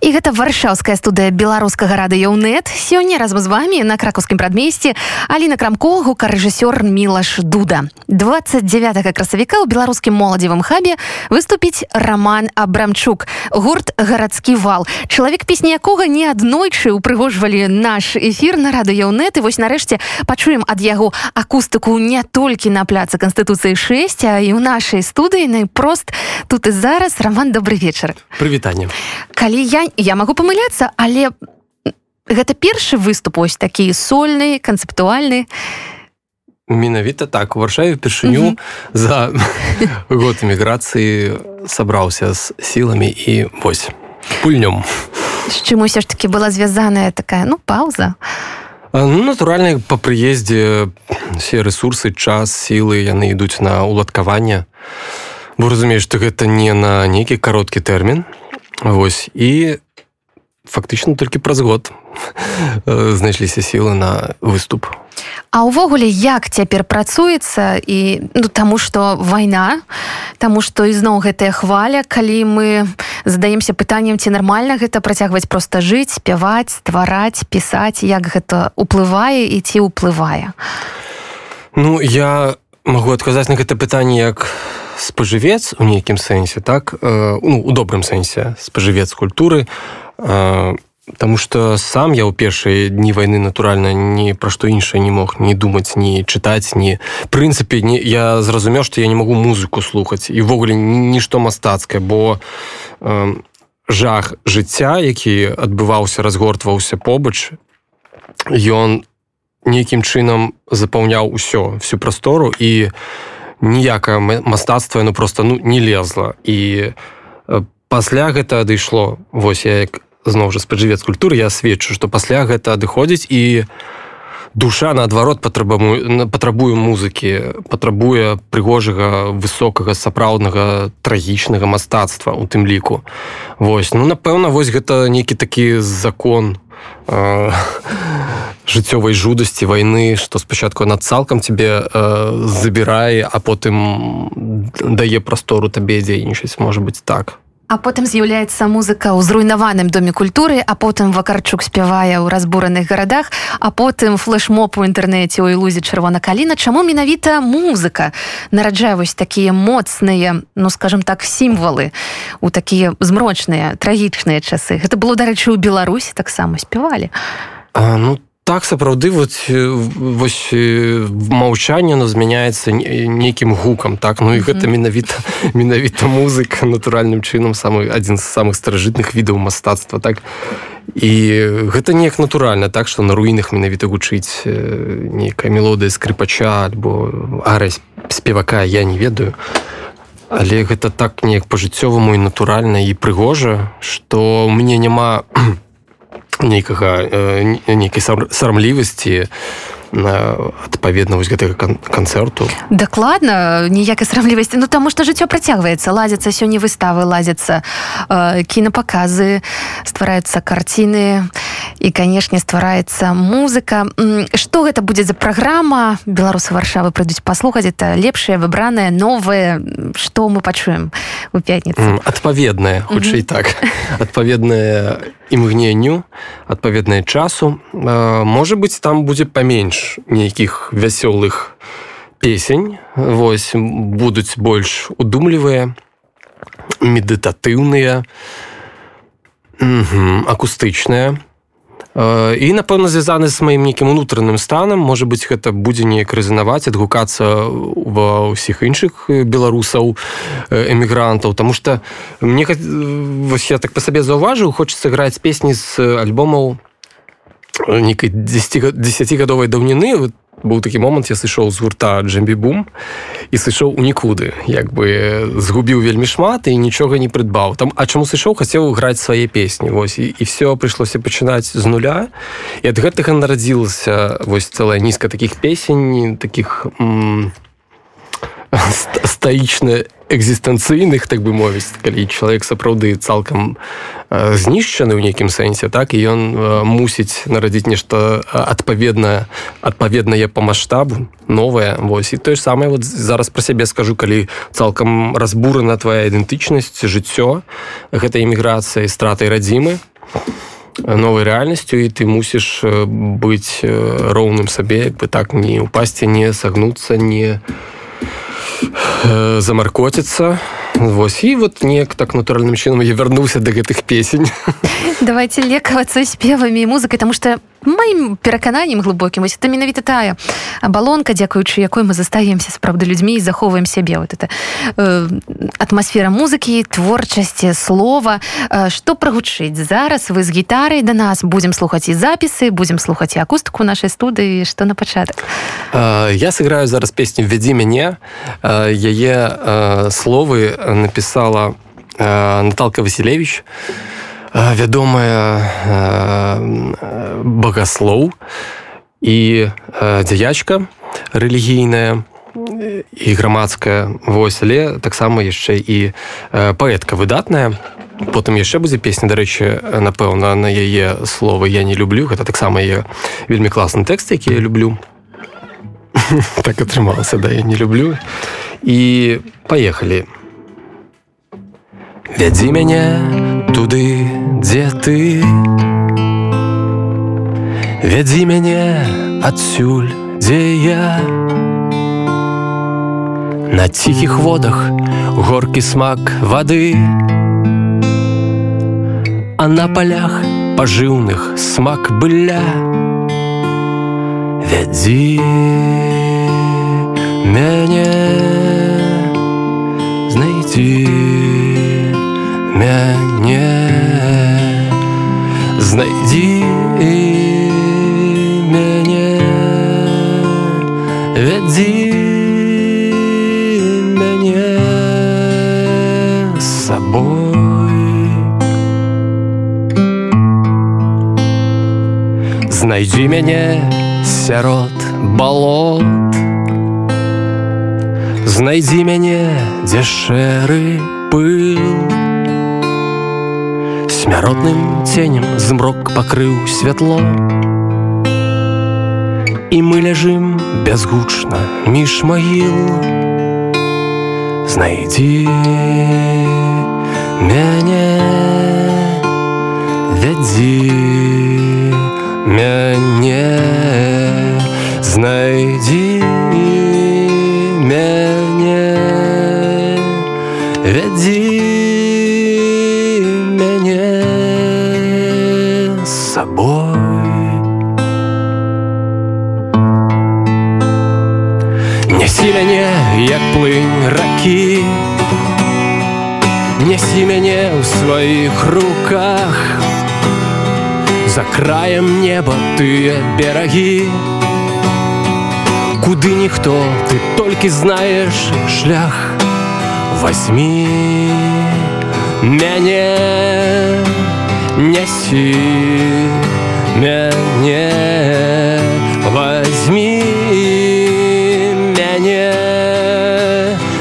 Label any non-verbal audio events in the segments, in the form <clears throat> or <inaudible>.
і гэта варшаўская студыя беларускага радыёнет сёння разам з вами на кракаўскім прадмесці Аліна крамко гукарэжысёр мілаш дуда. 29 красавіка ў беларускім моладзевым хабе выступіць роман абрамчук гурт гарадскі вал чалавек песні якога не аднойчы упрыгожвалі наш эфир на радыёнет і вось нарэшце пачуем ад яго акустыку не толькі на пляцы канстытуцыі 6 а і ў нашай студыі найпрост тут і зараз. Роман добрый вечар. Прывітанне. Калі я я могу памыляцца але гэта першы выступ ось такі сольны канцэптуальны. Менавіта так у варшаве упершыню за год эміграцыі сабраўся з сіламі і вось пульнём. З чым усё ж таки была звязаная такая ну пауза? Ну, натуральна по прыездзе все ресурсы час сілы яны ідуць на уладкаванне. Бо разумееш што гэта не на нейкі кароткі тэрмін Вось і фактычна толькі праз год <laughs> знайшліся сілы на выступ. А ўвогуле як цяпер працуецца і ну, таму што вайна, Таму што ізноў гэтая хваля, калі мы задаемся пытаннем ці нармальна гэта працягваць проста жыць, спяваць, ствараць, пісаць, як гэта уплывае і ці ўплывае. Ну я магу адказаць на гэта пытанне як спажывец у нейкім сэнсе так э, ну, у добрым сэнсе спажывец культуры э, Таму что сам я ў першыя дні вайны натуральна ні пра што іншае не мог не думаць ні чытаць ні прынцыпе не я зразумеў што я не магу музыку слухаць і ўвогуле нішто мастацкае бо э, жах жыцця які адбываўся разгортваўся побач ён нейкім чынам запаўняў усё всю прастору і у ніякае мастацтва ну просто ну не лезла. І пасля гэта адышло восьось я як зноў жа спажывец культуры я сведчу што пасля гэта адыходзіць і душа наадварот патрабую патрабую музыкі патрабуе прыгожага высокага сапраўднага трагічнага мастацтва у тым ліку. Восьось ну напэўна вось гэта нейкі такі закон э, <laughs> жыццёвай жудасці вайны што спачатку над цалкам тебе э, забірае а потым дае прастору табе дзейнічаць можа быть так А потым з'яўляецца музыка ў зруйнаваным доме культуры а потым вакарчук спявае ў разбураных гарадах а потым флешмоп у інтэрнэце ў ілузе чырвона каліна чаму менавіта музыка нараджае вось такія моцныя ну скажем так сімвалы у такія змрочныя трагічныя часы? Гэта было дарэчы ў беларусі таксама спявалі. А, ну там так сапраўды вот вось маўчанне но змяняецца нейкім гукам так? Ну і гэта менавіта <laughs> менавіта музыка натуральным чынам самы адзін з самых старажытных відаў мастацтва так? І гэта неяк натуральна так што на руінах менавіта гучыць нейкая мелодыя скрыпача альбо арась спевака я не ведаю. Але гэта так неяк па-жыццёваму і натуральна і прыгожа што мне няма не нейкага э, нейкай сарамлівасці адпаведна вось гэтага канцэрту дакладна ніякай срамлівасці ну таму што жыццё працягваецца ладзяцца сёння выставы ладзяцца э, кінапаказы ствараюцца карціны і канешне ствараецца музыка. Што гэта будзе за праграма беларусы варшавы прыйдуць паслухаць это лепшае выбранае новае што мы пачуем у пятніцу адпаведнае хутчэй так. Адпаведнае імгненню адпаведнае часу. Можа быць там будзе паменш нейкіх вясёлых песень. Восьось будуць больш удумлівыя медытатыўныя акустычныя і напэўна звязаны з маім нейкім унутраным станам можа быть гэта будзе неяк рэзанаваць адгукацца ва ўсіх іншых беларусаў эмігрантаў Таму что мне вось я так па сабе заўважыў хочется граць песні з альбомаў нейкай 10гадовай даўніны вот быў такі момант я сышоў з гурта джембібум і сышоў у нікуды. Як бы згубіў вельмі шмат і нічога не прыдбаў. Там а чаму сышоў хацеў граць свае песні. Вось і, і все прыйшлося пачынаць з нуля. І ад гэтага нарадзілася вось цэлая нізка такіх песень таких стаічна экзістэнцыйных так бы мовіць калі чалавек сапраўды цалкам знішчаны ў нейкім сэнсе так і ён мусіць нарадзіць нешта адпаведнае адпаведнае па маштабу новае восьось і тое ж самае вот зараз пра сябе скажу калі цалкам разбурана твоя ідэнтычнасць жыццё гэта эміграцыя стратай радзімы новой рэальнасцю і ты мусіш быць роўным сабе бы так не упасці не сагнуцца не замаркоціцца Вось. І вот неяк так натуральным чынам я вярнуўся да гэтых песень. <laughs> Давайте лекавацца спевамі музыкай тому что маім перакананнем глубокім вось это менавіта тая абалонка дзякуючы якой мы застаемся сапраўды людзьмі і захоўваем сябе. Вот это э, атмасфера музыкі творчасці слова. Э, что прагучыць зараз? Вы з гітарай да нас будзем слухаць і запісы будзем слухаць і акустыку нашай студыі. Что на пачатак? Э, я сыграю зараз песню вядзі мяне э, яе э, словы написала э, Наталка Василевич вядомая багаслоў і дзяячка рэлігійная і грамадская вось але таксама яшчэ і паэтка выдатная. Потым яшчэ будзе песня дарэчы напэўна на яе словы я не люблю гэта таксама я вельмі класны тэкст які я люблю. <laughs> Так атрымалася да я не люблю і паехалі вядзі мяне туды дзе ты? Вядзі мяне адсюль дзе я? На ціхіх водах горкі смак вады а на палях пажыўных смак былля вядзі мяне знайдзі мяне. Знайдзі мяне вядзі мяне з сабой знайдзі мяне сярод балот знайдзі мяне дзе шэры пыл смяротным ценем змрок пакрыў святло. І мы ляжым бязгучна між магіл. Знайдзі мяне вядзі мяне. Знайдзі мяне Нясі мяне ў сваіх руках За краем неба тыя берагі Куды ніхто ты толькі знаеш шлях Возьми мяне неси мяне возьми мяне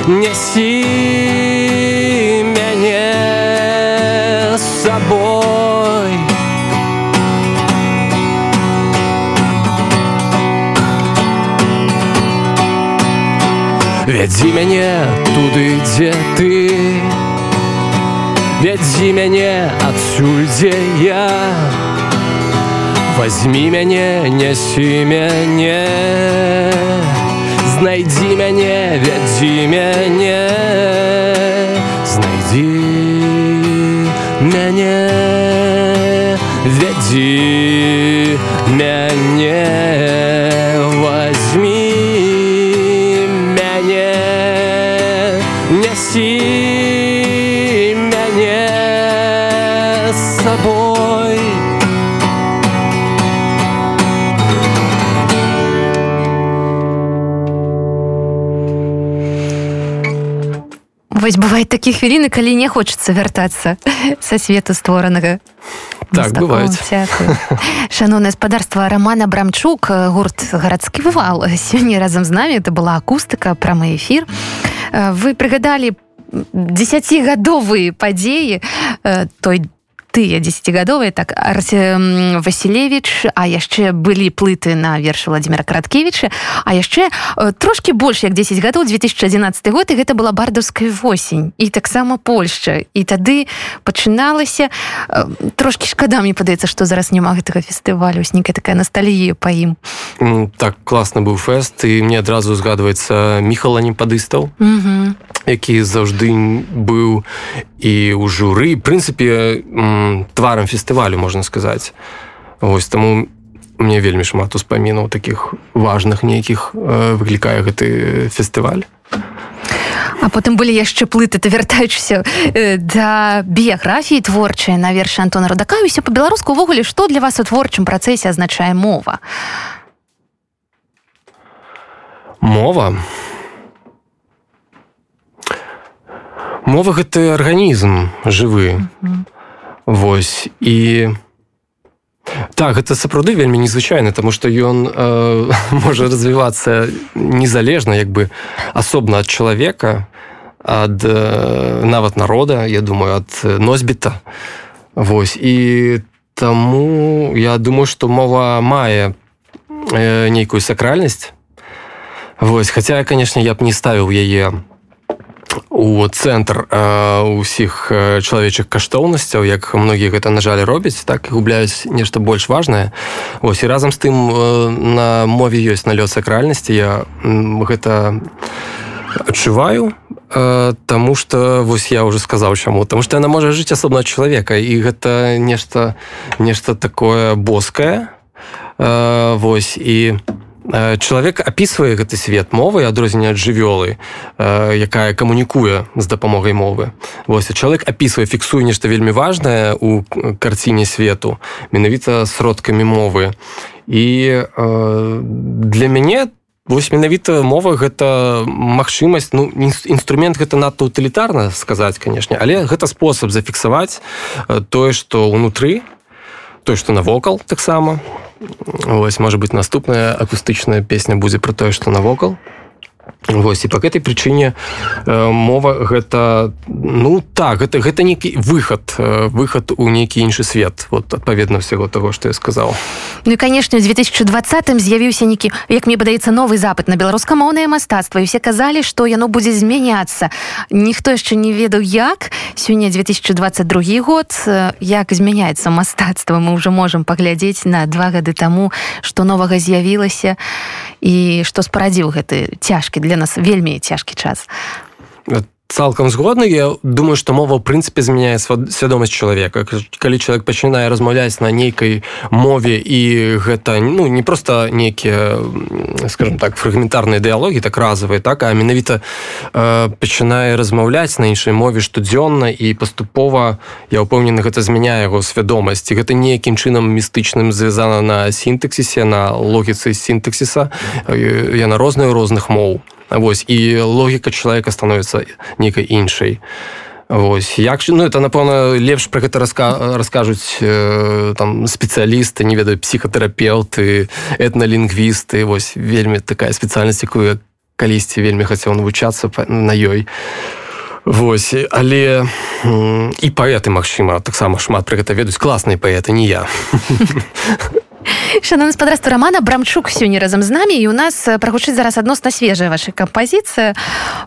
неси вядзі мяне туды дзе ты. Вядзі мяне адсюль дзе я. Возьми мяне нясі мяне знайдзі мяне вядзі мяне знайдзі мяне вядзі мяне Вось бывает такія хвіліны калі не хочется вяртацца <laughs> са свету створанага так бывает. <laughs> шаноўна гаспадарства романа брамчук гурт гарадскі вывал <laughs> сёння разам з намі это была акустыка прамы эфир. Вы прыгадалі десятгадовыя падзеі той тыя десятгадовыя так Васілевич а яшчэ былі плыты на вершы владимира караткевича а яшчэ э, трошки больш як 10 гадоў 2011 год і гэта была бардаўская восень і таксама Польшча. І тады пачыналася э, трошки шкада мне падаецца што зараз няма гэтага фестывалю снікая такая ностальгія па ім. Так класна быў фэст і мне адразу згадваецца міхала непадыстаў які заўжды быў і ў журы прынцыпе тварам фестывалю можна сказаць ось таму мне вельмі шмат успамінаў таких важных нейкіх э, выклікае гэты фестываль. А потым былі яшчэ плыты то вяртаючыся э, да біяграфіі творчай на вершы Антона радака ўсё по-беларуску увогуле што для вас у творчым працэсе азначае мова? Мова мова гэты арганізм жывы. Вось і так гэта сапраўды вельмі незвычайны тому что ён э, <laughs> можа развівацца незалежна як бы асобна ад чалавека ад э, нават народа я думаю ад носьбіта Вось і таму я думаю что мова мае э, нейкую сакральнасць Вось хаця я конечно я б не ставіў яе у цэнтр усіх чалавечых каштоўнасцяў як многія гэта на жаль робяць так і губляюць нешта больш важнае. Ось і разам з тым на мове ёсць налёт сакральнасці. Я гэта адчуваю Таму что вось я уже сказаў чаму. Там что яна можа жыць асобна чалавека і гэта нешта нешта такое боскае. Вось і чалавек опісвае гэты свет мовы адрозненне ад жывёлы якая камунікуе з дапамогай мовы. Восьось чалавек опісвае фіксуе нешта вельмі важнае у карціне свету менавіта сродкамі мовы. І для мяне вось менавіта мова гэта магчымасць ну інструмент гэта надто утылітарна сказаць канешне але гэта спосаб зафіксаваць тое што унутры тое што навокал таксама Вось можа быть наступная акустычная песня будзе про тое што навокал Вось і по гэтай прычыне э, мова гэта ну так гэта гэта нейкі выхад э, выхад у нейкі іншы свет вот адпаведна ўсяго того что я сказал Ну і канешне 2020 з'явіўся нейкі як мне падаецца новы запад на беларускамоўнае мастацтва і все казалі што яно будзе змяняцца. Ніхто яшчэ не ведаў як. Сёння 2022 год э, як змяняецца мастацтва мы уже можемм паглядзець на два гады таму што новага з'явілася і што спарадзіў гэты цяжкі для нас вельмі цяжкі час. Цалкам згодны. Я думаю что мова в прынцыпе змяняе свядомасць чалавека калі чалавек пачынае размаўляць на нейкай мове і гэта ну не просто нейкія скажем так фрагментарныя дыялогі так разавыя так а менавіта э, пачынае размаўляць на іншай мове штодзённа і паступова я ўпэўнены гэта змяняе яго свядомасць. Гэта неякім чынам містычным звязана на сінтаксісе на логіцы сінтаксіса яна розная розных моў Вось і логіка чалавека становіцца нейкай іншай. Вось як ну это напэўна лепш пра гэта раска раскажуць э, там спецыялісты не ведаю псіхатэрапеўты этналінгвісты. Вось вельмі такая спецыяльнасць якую калісьці вельмі хацеў навучацца на ёй. Вось але і паэты магчыма таксама шмат пра гэта ведаюць. Класныя паэты не я <laughs> шановна спадарства романа брамчук сёння разам з намі і у нас прагучыць зараз адносна свежая ваша кампазіцыя.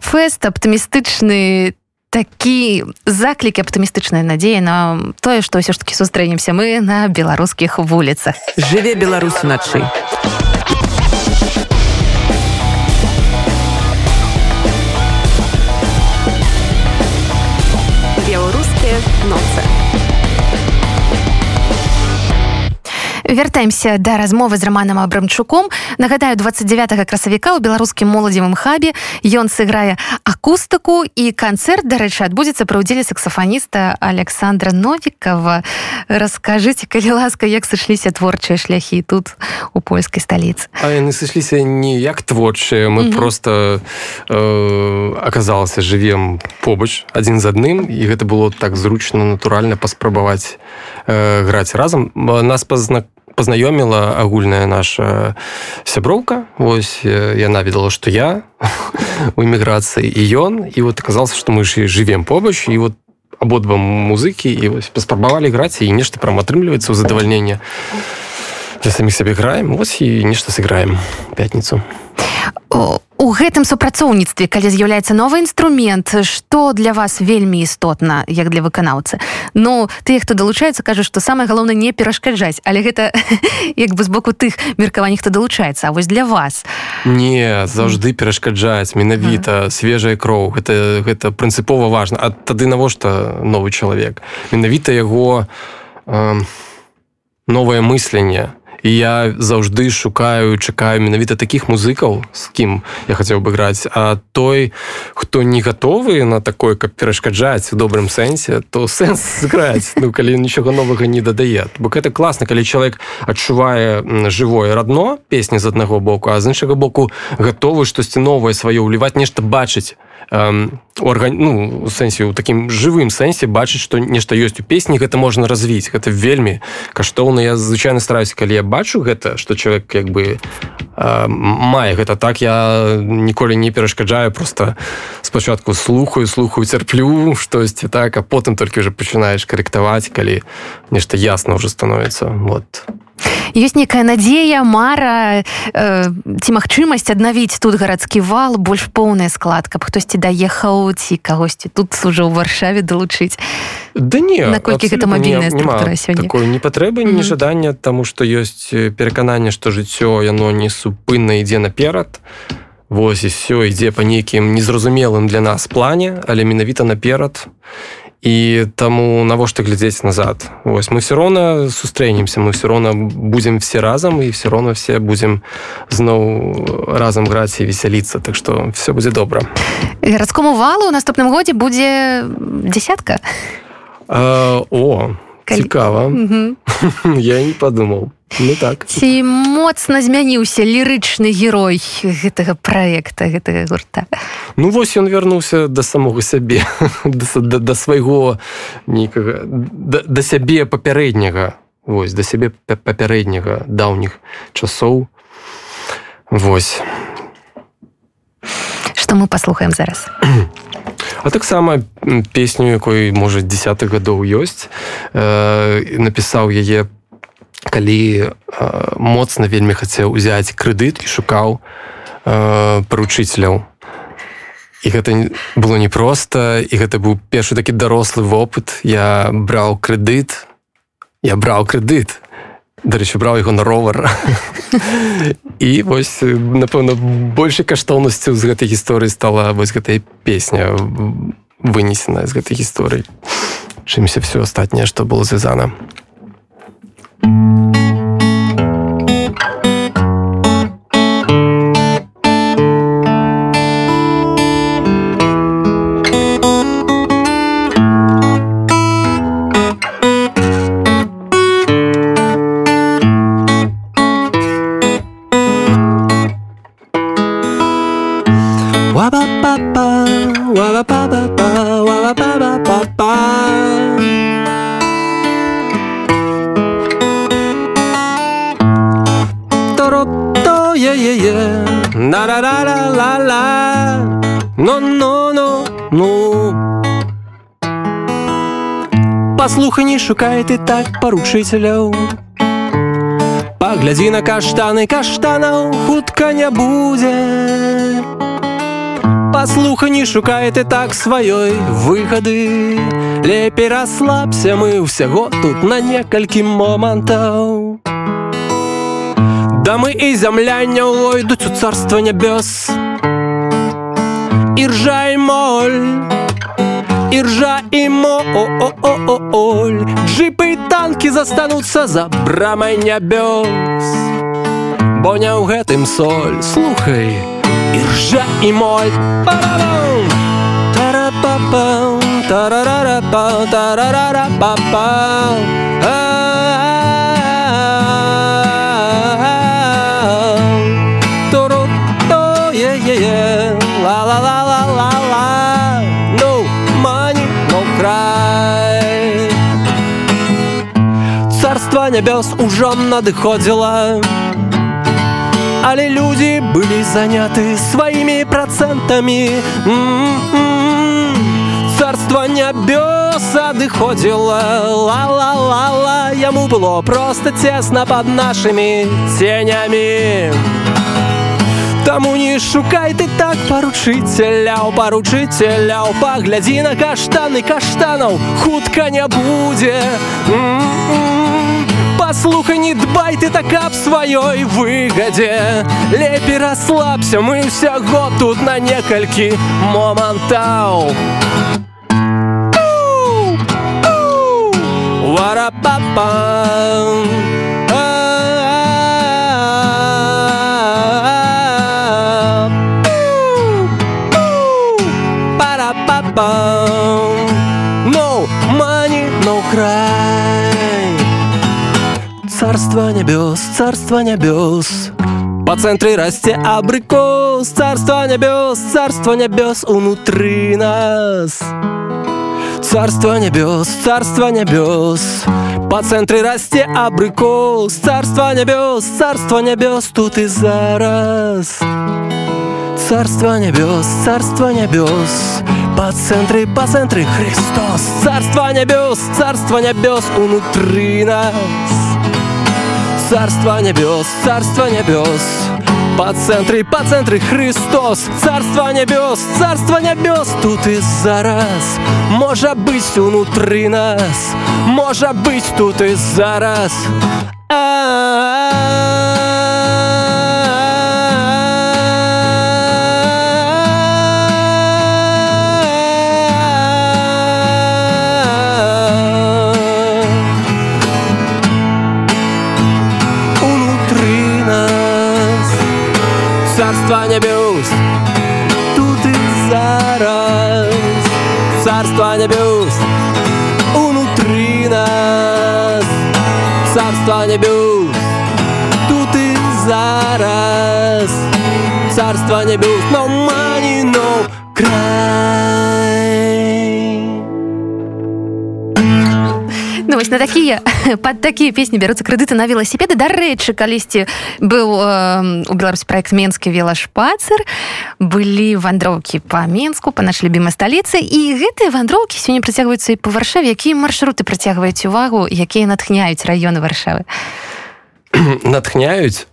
Фэст аптымістычны такі заклік аптымістычная надзея на тое што ўсё ж таки сустрэнемся мы на беларускіх вуліцах. Жыве беларус уначы. беларускія вяртаемся да размовы з романам абрамчуком. Нагадаю 29 красавіка ў беларускім моладзевым хабе. Ён сыграе акустыку і канцэрт дарэчы адбудзецца пры ўдзеле саксафаніста александра новікова расскажыце калі ласка як сышліся творчыя шляхі тут у польскай сталіцы? А яны сышліся не як творчыя мы mm -hmm. просто э, аказалася жывем побач адзін з адным і гэта было так зручна натуральна паспрабаваць э, граць разам. Нас пазнак познаёміла агульная наша сяброўка. Ось яна ведала что я <laughs> у эміграцыі і ён. І вот аказался что мы ж жывем побач і вот абодва музыкі і вось паспрабавалі граць і нешта прям атрымліваецца ў задавальнення для саміх сябе граем вось і нешта сыграем пятніцу у гэтым супрацоўніцтве калі з'яўляецца новы інструмент што для вас вельмі істотна як для выканаўцы? Ну тыя хто далучаецца кажа што самае галоўнае не перашкаджаць але гэта <laughs> як бы з боку тых меркаванні хто далучаецца А вось для вас. Не заўжды перашкаджаць менавіта свежая кроў гэта гэта прынцыпова важна. А тады навошта новы чалавек? Менавіта яго э, новае мысленне. то і я заўжды шукаю чакаю менавіта таких музыкаў з кім я хацеў бы граць. А той хто не гатовы на такое каб перашкаджаць у добрым сэнсе то <laughs> сэнс зграць ну калі нічога новага не дадае. Бо гэта класна калі чалавек адчувае жывое радно песні з аднаго боку а з іншага боку гатовы штосьці новае сваё ўліваць нешта бачыць орган ну сэнсе у такім жывым сэнсе бачыць што нешта ёсць у песні гэта можна развіць. Гэта вельмі каштоўна. Я звычайна стараюсь калі я бачу гэта што чалавек як бы мае гэта так я ніколі не перашкаджаю просто спачатку слухаю слухаю цярплю штосьці так а потым толькі уже пачынаеш карэктаваць калі нешта ясна уже становіцца. Вот ёсць некая надзея мара э, ці магчымасць аднавіць тут гарадскі вал больш поўны склад каб хтосьці даехаў ці кагосьці тут уже ў варшаве далучыць. Да не наколькі гэта мабільная такой не патрэбы не жадання таму што ёсць перакананне што жыццё яно не супынна ідзе наперад. Вось і все ідзе па нейкім незразумелым для нас плане але менавіта наперад. і і таму навошта глядзець назад? Вось мы все роўна сустрэнемся мы все роўна будзем все разам і все роўна все будзем зноў разам граць і весяліцца. Так что все будзе добра. Гарадскому валу у наступным годзе будзе десятка а, о цікава <laughs> я не подумал Ну так. Ці моцна змяніўся лірычны герой гэтага проекта гэтага гурта. Ну вось ён вярнуўся да самога сябе <laughs> да, да, да свайго нейкага да, да сябе папярэдняга. Вось да сябе папярэдняга даўніх часоў. Вось. Што мы паслухаем зараз <clears throat> А таксама песню якой можа десятых гадоў ёсць э, напісаў яе калі э, моцна вельмі хацеў узяць крэдыт і шукаў э, паручыцеляў. І гэта было непросто і гэта быў першы такі дарослы вопыт. Я браў крэдыт я браў крэдыт дарэчы браў яго на ровар і вось напэўна большай каштоўнасцю з гэтай гісторыі стала вось гэтая песня вынесеная з гэтай гісторыі чымся все астатняе што было звязана паслухай не шукай ты так паручыцеляў Паглядзі на каштаны каштанаў хутка не будзе Паслуха не шукай ты так сваёй выгады Лепей расслабся мы ўсяго тут на некалькі момантаў Да мы і зямляння ўвойдуць у царства нябёс Іржай моль іржа і мо о о о о оль джипы і танки застануцца за брамай нябёс бо не ў гэтым соль. Слухай іржа і моль. Тарапапа тарарарапа тарарарапапа нябёс ужо надыходзіла але людзі былі заняты сваімі працэнтамі царства нябёс адыходзіла ла-ла-ла-ла. Яму было просто цесна под нашими ценями Таму не шукай ты так паручыцеляў паручыцеляў паглядзі на каштаны. Каштанаў хутка не будзе Паслухай не дбай ты так аб сваёй выгадзе лепей расслабся мы ўсяго тут на некалькі момантаў Варапапам No Царство небес, царство небес. По центре расте абрикос Царство небес, царство небес Внутри нас. Царство небес, царство небес. По центре расте абрикос Царство небес, царство небес Тут и зараз. Царство небес, царство небес. По центре, по центре Христос. Царство небес, царство небес Внутри нас Царство небес, царство небес. По центре, по центре Христос. Царство небес, царство небес. Тут и зараз Может быть внутри нас. Может быть тут и зараз. Внутри на такія <laughs> под такія песні бяруцца крэдыты на веласіпеды дарэчы калісьці быў э, у беларусі проект менскі велашпацер былі вандроўкі по менску по наш любімай сталіцы і гэтыя вандроўкі сёння працягваюцца і по варшаве. Якія маршруты працягваюць увагу якія натхняюць раёны варшавы? <clears throat> Натхняюць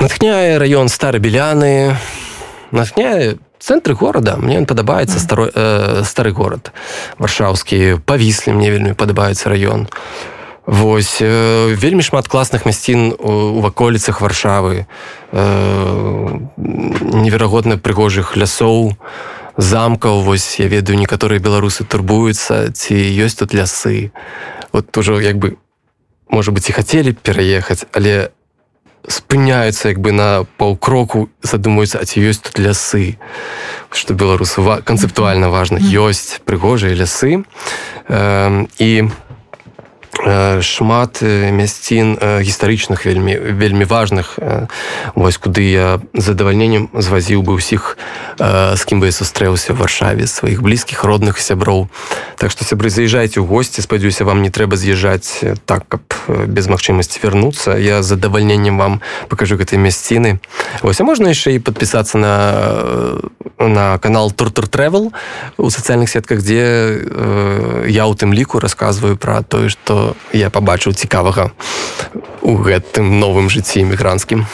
натхняе раён старабеляны натхняе цэнтры горада мне ён падабаецца старой э, стары горад варшаўскі павіслі мне вельмі падабаецца раён Вось э, вельмі шмат класных мясцін у, у ваколіцах варшавы. Э, неверагодна прыгожых лясоў замкаў. Вось я ведаю некаторыя беларусы турбуюцца ці ёсць тут лясы. Вот ужо як бы можа быть і хацелі пераехаць але спыняюцца як бы на паўкроку задумаюцца а ці ёсць тут лясы? Что беларусу канцэптуальна важна. Ёсць прыгожыя лясы. Э, і шмат мясцін гістарычных вельмі вельмі важных вось куды я задавальненнем звазіў бы ўсіх з кім бы я сустрэўся в варшаве сваіх блізкіх родных сяброў так што сябры заязджайце ў госці спадзяюся вам не трэба з'язджаць так каб без магчымасці вярнуцца я задавальненнем вам покажу гэтай мясціны ось а можна яшчэ і подпісацца на на канал туртур travel у сацыяльных сетках дзе я ў тым ліку рассказываю про тое что я пабачыў цікавага у гэтым новым жыцці эмігранцкім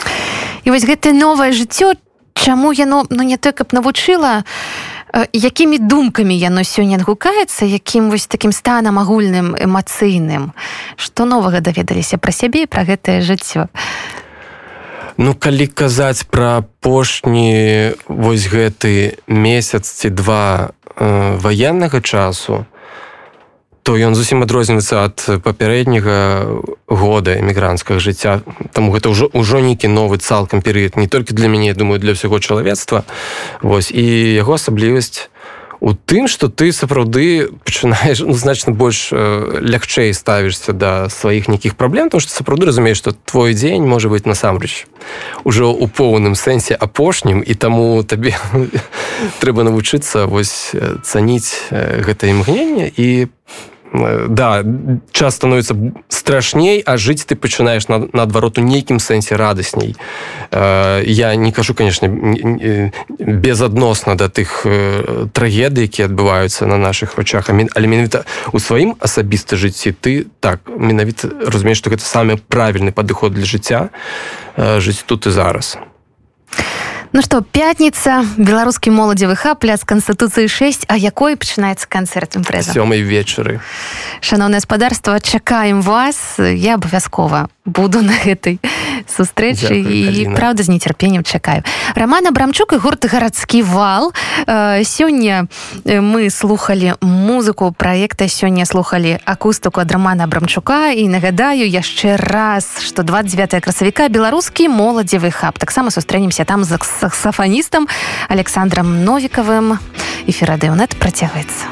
і вось гэтае новае жыццё чаму яно ну не той каб навучыла якімі думкамі яно сёння адгукаецца якім вось такім станам агульным эмацыйным? Што новага даведаліся пра сябе пра гэтае жыццё? Ну калі казаць пра апошні вось гэты месяц ці два э, ваеннага часу то ён зусім адрозніваецца ад папярэдняга года эмігранцкага жыцця. Там гэта ўжо ўжо нейкі новы цалкам перыяд не толькі для мяне думаю для ўсяго чалавецтва. Вось і яго асаблівасць у тым что ты сапраўды пачынаеш ну, значна больш э, лягчэй ставішся да сваіх нейкіх праблем то что сапраўды разумееш что твой дзень можа быть насамрэч ужо у поўным сэнсе апошнім і таму табе <laughs> трэба навучыцца вось цаніць гэта імгненне і Э, да час становится страшней а жыць ты пачынаешь на наадварот у нейкім сэнсе радасней э, я не кажу конечно безадносна да тых э, трагедый які адбываюцца на наших вачах але менавіта у сваім асабіста жыцці ты так менавіта разумееш что гэта самы правільны падыход для жыцця жыць тут і зараз Ну што пятніца беларускі моладзевы хаб пляц канстытуцыі 6 а якой пачынаецца канцэрт імпрэза сёмай вечары шаноўнае спадарства чакаем вас. Я абавязкова буду <laughs> на гэтай сустрэчы і правда з нецярпеннем чакаю роман абрамчук і гурт гарадскі вал сёння мы слухали музыку проекта сёння слухали акустыку ад романа абрамчука. І нагадаю яшчэ раз что 29 красавіка беларускі моладзевы хаб. Таксама сустрэнемся там за саксафаністам александром новікавым і ферадэўнет працягваецца